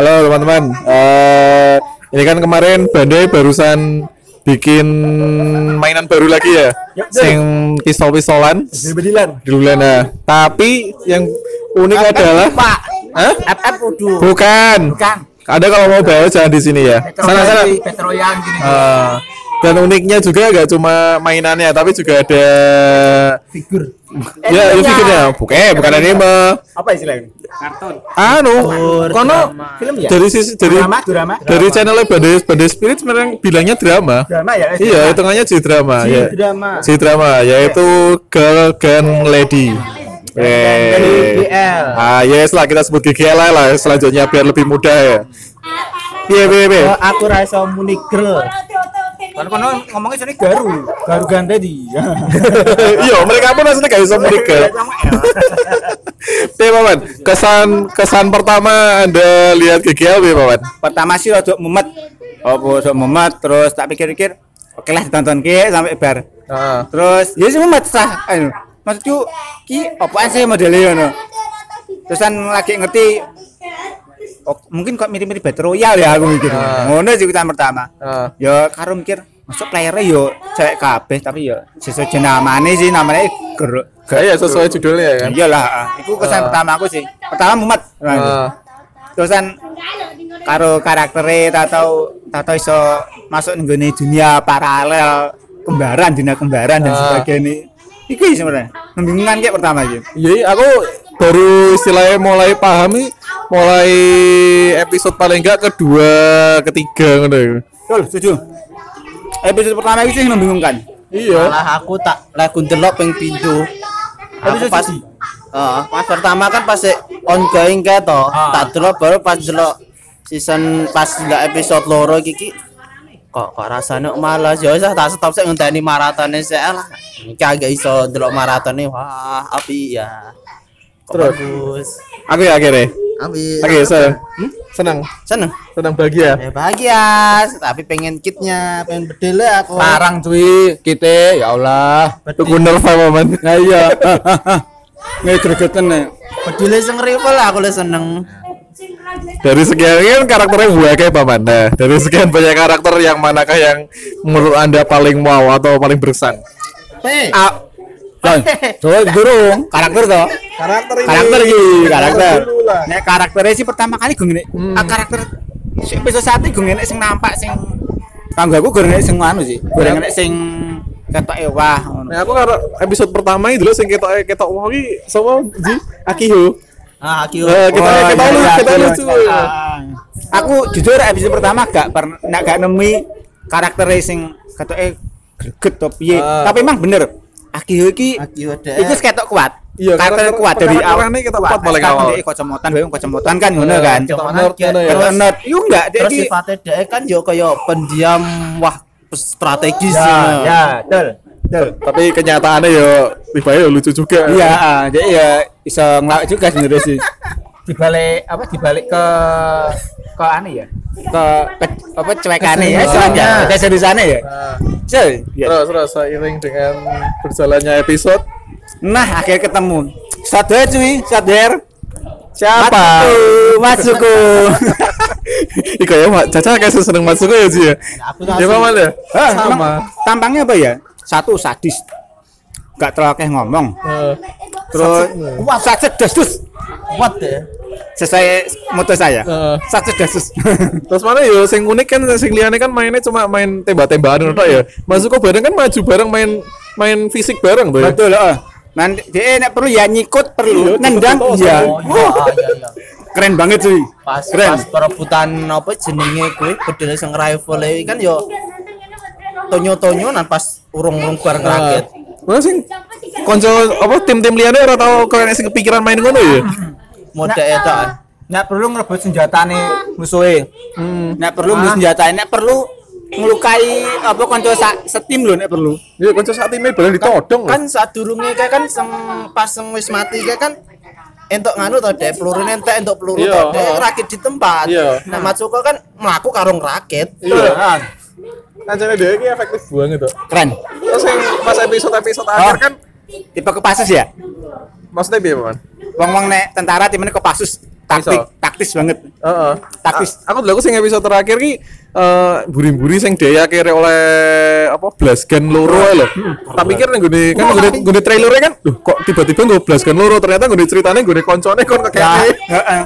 Halo teman-teman. Eh ini kan kemarin Bandai barusan bikin mainan baru lagi ya. Sing pistol-pistolan. Bedilan. Duluan nah. Tapi yang unik adalah Pak. Hah? FF udu. Bukan. Bukan. Ada kalau mau bawa jangan di sini ya. Sana sana. Petroyan gini. Ah. dan uniknya juga gak cuma mainannya tapi juga ada Figur. Ya ini figurnya bukan bukan anime Apa istilahnya? anu kono Film ya? dari sisi dari drama, drama. dari channelnya Badai Badai Spirit sebenarnya bilangnya drama drama ya? iya hitungannya J drama ya drama. J drama yaitu Girl Gun Lady Eh. Ah, yes lah kita sebut GGL lah, lah selanjutnya biar lebih mudah ya. Iya, iya, iya. Aku rasa muni girl. Kan kono ngomongnya sini garu, garu gante di. Iya, mereka pun aslinya gak bisa menikah. Iya, Paman. Kesan kesan pertama Anda lihat GGL ya, Paman? Pertama sih rada mumet. Oh, rada mumet terus tak pikir-pikir oke lah ditonton ki sampai bar. Heeh. Terus ya sih mumet sah. Ayo. Maksudku ki apaan sih modelnya ngono. Terusan lagi ngerti oh, mungkin kok mirip-mirip Battle Royale ya aku mikir. Ngono sih kita pertama. Heeh. Ya karo mikir masuk playernya yo cewek kabeh tapi ya sesuai jenamane sih namanya ger Kayak sesuai judulnya ya kan? iyalah ah. itu kesan pertama aku sih pertama mumet Heeh. terusan karo karakternya atau atau iso masuk nih dunia paralel kembaran dunia kembaran dan Ah. sebagainya itu sih sebenarnya membingungkan kayak pertama gitu Iya, aku baru istilahnya mulai pahami mulai episode paling enggak kedua, ketiga ya. betul setuju episode pertama itu sih membingungkan Iya. Malah aku tak lagu delok ping pindho. Aku pas? Heeh, pas pertama kan pas ongoing kae to. Ah. Tak delok baru pas delok season pas delok episode loro iki ki kok kok rasanya malas ya wis ah, tak stop sik ngenteni maratone sik lah. Iki agak iso delok maratone wah api ya. Kok Terus? bagus. Oke, akhirnya. Api. Oke, senang. Senang. Senang bahagia. Ya bahagia, tapi pengen kitnya, pengen bedele aku. larang cuy kita ya Allah Tuku nerf Paman. nah iya nggak gregetan nih Bedele sing rival aku le seneng. Dari sekian kan karakternya buah kayak Paman. Nah, dari sekian banyak karakter yang manakah yang menurut Anda paling wow atau paling berkesan? Hei. ah Tuh, durung karakter toh Karakter karakter iki karakter nek karakternya sih pertama kali gue ngene ah, karakter episode satu gue ngene sing nampak sing kanggo aku gue ngene sing anu sih gue ngene sing ketok ewah ngono Nah, aku karo episode pertama itu dulu sing ketok ketok wah iki sapa Ji? Akiho. Ah, Akio. Eh, kita Oh, kita iya, lu iya, kita iya. lucu. Ah. aku jujur episode pertama gak pernah gak, gak nemi karakter sing ketoke greget to piye Ah. tapi emang bener Akio iki. Akio ada. itu ketok kuat. Iya, karakter kuat. dari awal. karakternya ketok kuat paling Sekarang awal. dia kocomotan bae kocomotan kan ngono Iya, kan? Cuman nerd yo enggak dia Terus iki. sifatnya dia kan yo kaya pendiam wah strategis ya ya betul. Tapi kenyataannya ya tiba lucu juga. iya ah, jadi ya iso ngelawak juga sebenarnya sih dibalik apa dibalik ke ke aneh ya ke, ke apa cuekane ya istilahnya Keseriusannya. keseriusannya ya Nah, so, ya. terus terus seiring dengan berjalannya episode nah akhir ketemu sadar cuy sadar siapa? Masuku Ika ya Mak Caca kayak seneng masuk ya Ji ya. Ya Paman ya. Sama. tampangnya apa ya satu sadis gak terlalu kayak ngomong Eh, terus wah sadis dasus Kuat deh. Sesuai moto saya sadis dasus Terus mana ya sing unik kan sing liyane kan mainnya cuma main tembak-tembakan ngono ya. Masuk kok bareng kan maju bareng main main fisik bareng tuh ya. betul oh. nanti dia nek perlu ya nyikut perlu Iya, nendang iya iya iya keren banget cuy Pas keren pas perebutan apa jenenge kuwi bedele sing rival kan yo tonyo-tonyo nan pas urung-urung bareng raket. Mana sing konco apa tim-tim liyane ora tau kalian sing kepikiran main ngono ya. Mode eta. nek perlu ngerebut senjatane musuhe Hmm. nek perlu ah. senjatane nek perlu ngelukai apa kanca sa- setim lho nek perlu Ya konco saat ini bareng ditodong Kan sadurunge kae kan sing pas sing wis mati kae kan entuk nganu to dek peluru entek entuk peluru Iya, to dek heeh. rakit di tempat. Iya. Nah, Matsuko kan mlaku karo rakit. Iya. Ah, Kancane dhewe iki efektif banget tuh. keren Terus yang pas episode-episode akhir kan tipe kepasus ya maksudnya piye, Man? Wong-wong nek tentara timene kepasus taktik Iso. taktis banget Heeh. Taktis. A- aku dulu sing episode terakhir ki eh buri-buri sing dia akhirnya oleh apa blasgan loro lho. Tak pikir ning gone kan gone gone trailernya kan, loh kok tiba-tiba nggo blasgan loro ternyata gone ceritane gone koncone kon kekene. heeh.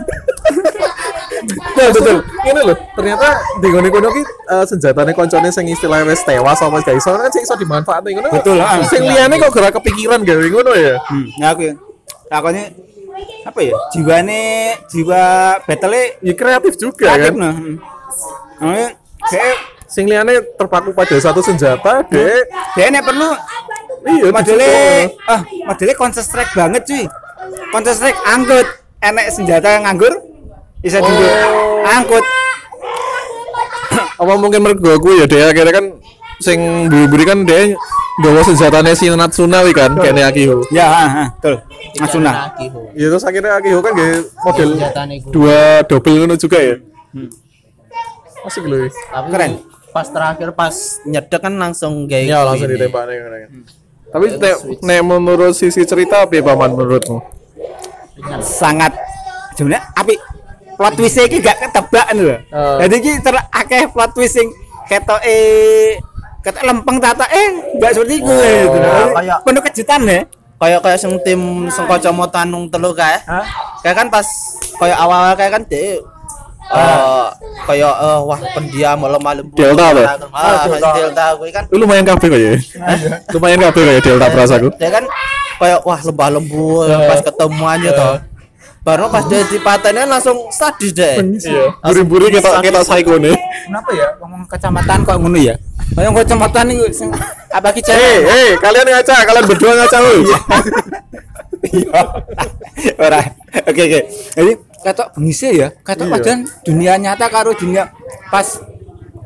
Betul betul. Ini loh, ternyata di gone kono ki eh, senjatane koncone sing istilahnya wis tewas apa gak iso kan sing iso dimanfaatkan ngono. Betul, ah. Sing liyane kok gerak kepikiran gawe ngono ya. Hmm, ya aku ya. Takutnya apa ya? Jiwane jiwa battle Ya kreatif juga kreatif kan. nah. Hmm. Makanya, kayak Sing liyane terpaku pada satu senjata, dek dia nek perlu iya modelnya ah modelnya counter strike banget cuy counter strike angkut enek senjata yang nganggur bisa Oh. juga angkut apa mungkin mergo aku ya dia akhirnya kan sing buri-buri kan dia bawa senjatanya si Natsuna wi kan kayaknya Akiho ya ha, ha, betul. Masuna ya terus akhirnya Akiho kan gaya model dua double ngono juga ya? Asik loh Tapi Keren. Pas terakhir pas nyedek kan langsung kayak ya langsung ditembak nih kan. tapi nek nek menurut sisi cerita apa ya paman menurutmu? Sangat sebenarnya api plot twist iki gak ketebak lho. Oh. jadi iki ter akeh plot twist sing ketok eh ketok lempeng tata eh gak seperti itu gitu. kayak- penuh kejutan ya? Kayak kayak sing tim sing kacamata nung telu kae. Kayak kan pas kayak awal-awal kayak kan dia eh kayak eh wah pendiam lembut. Delta apa? Ah, Delta. Kuwi kan. Lu lumayan kabeh kok ya? Lumayan kabeh kok ya Delta perasaku dia kan kayak wah lembah lembut pas ketemuannya toh. Baru pas dia dipatenin langsung sadis deh. iya buri-buri kita kita psycho nih kenapa ya ngomong kecamatan kok ngono ya ngomong kecamatan itu sing apa ki cewek eh kalian ngaca kalian berdua ngaca woi Iya. Ora. Oke oke. Jadi ketok bengise ya. Ketok Iya. padahal dunia nyata karo dunia pas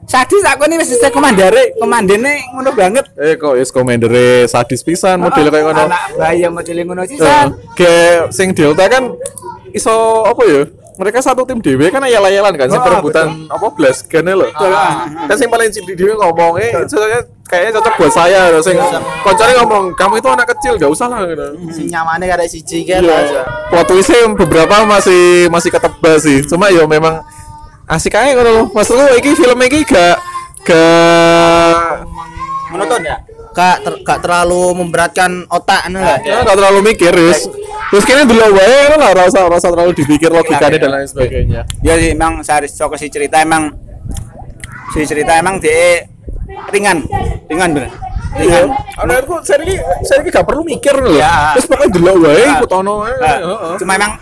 sadis aku ini wis isih komandare, komandene ngono banget. eh kok is commander sadis pisan model kayak ngono Anak bayi yang model ngono Nah, sisan. kayak sing Delta kan iso apa ya? Mereka satu tim DW kan ayal-ayalan kan, sing Oh, perebutan apa belas gane loh. Kan sing paling cilik dhewe ngomong, eh soalnya kayaknya cocok buat saya loh. Sing koncone ngomong, kamu itu anak kecil, gak usah lah. Gitu. Si nyamannya kada siji kan. Iya. Plot twistnya beberapa masih masih ketebak sih. Cuma ya memang asik aja ngono loh. Maksudku iki film iki gak gak Monoton ya. Gak, ter- gak terlalu memberatkan otak nih lah. ya gak terlalu mikir terus. Terus kayaknya dulu wae lah rasa rasa terlalu dipikir logikanya dan lain sebagainya. Ya sih emang sehari soko si cerita emang si cerita emang dia ringan, ringan bener. Iya. Ringan. Menurutku seri ini seri ini gak perlu mikir loh. Ya. Terus pokoknya dulu wae Nah. ikut ono. Nah. Cuma emang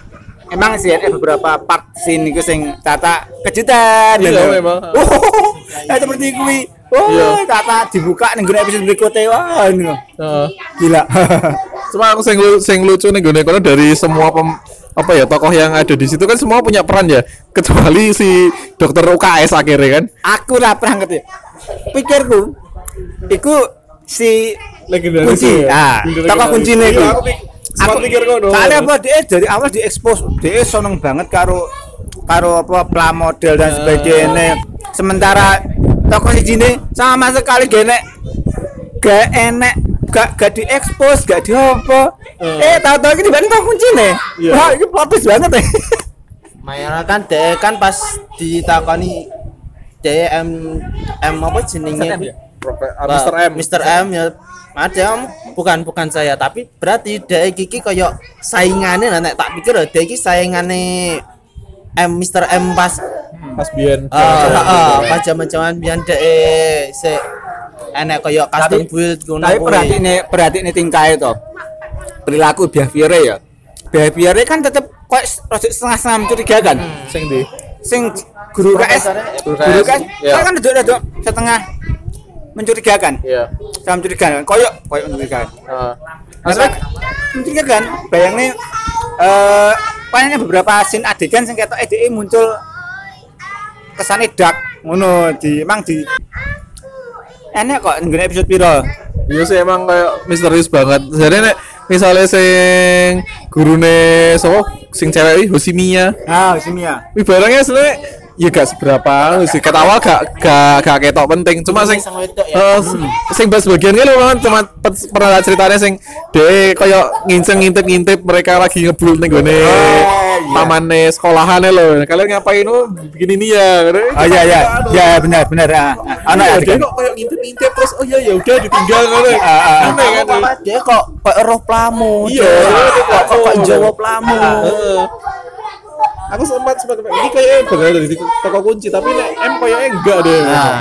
emang sih ada beberapa part scene iku sing tata kejutan. Iya, gitu. memang. Oh, ya seperti kuwi. Oh, Iya. tata dibuka ning gone episode berikutnya wah ini loh. Heeh. Gila. Cuma aku sing sing lucu nih gue kono dari semua pem, apa ya tokoh yang ada di situ kan semua punya peran ya kecuali si dokter UKS akhirnya kan Aku lah pernah ngerti. Pikirku iku si Legendaris kunci. ya? Ah, Kunci tokoh kunci Iya, iku. Aku pik- sempat mikir ngono. Soalnya apa dia dari awal diekspos, dia seneng banget karo karo apa plamodel dan sebagainya. Sementara tokoh si Jini sama sekali gak enek gak enek gak gak diekspos, gak diopo. Eh, tahu-tahu ini dibanding tokoh kunci nih. Iya. Wah, ini plot twist banget ya. Mayora kan dia kan pas ditakoni dia M M apa jenenge? Profe- ah, Mr. M Mr. M ya ada Om. bukan bukan saya tapi berarti dia kiki koyo saingannya lah nek tak pikir loh, dia iki saingane M Mr. M pas Mas Bian ah ah, pas zaman-zaman biyen dhek se enek koyo custom build ngono Tapi perhati ini perhati ini tingkah itu perilaku behavior ya. Behavior kan tetap kok setengah-setengah mencurigakan. sing di Sing guru KS, Guru guru KS, iya. kan ada ada setengah mencurigakan. iya Sama mencurigakan. Koyok, koyok mencurigakan. Heeh. Karena mencurigakan. Bayangnya eh paling beberapa scene adegan sing ketok EDE muncul kesane dark ngono di emang di enak kok nggone episode piro Iya sih emang kayak misterius banget. Jadi nek misalnya sing gurune sapa sing cewek iki Hosimiya. ah simia Wih barangnya sebenarnya ya gak seberapa anu sih kata awal gak gak gak ketok penting cuma sing ya. eh, sing pas bagian kan memang cuma pe- pernah ada ceritanya sing de koyo nginceng ngintip ngintip mereka lagi ngebul nih gue pamane sekolahan lho kalian ngapain lu bikin ini ya Oh iya iya. Ya benar benar. Ah, ah. Ana ya. dia kok kayak ngintip ngintip terus oh iya ya udah ditinggal kan ah, ah. aneh kan Apa dia kok kok roh plamu. Iya, kok kok kok plamu. Jawa plamu. Aku sempat sempat ini kayaknya bener dari toko kunci tapi nek M kayaknya enggak deh. Nah,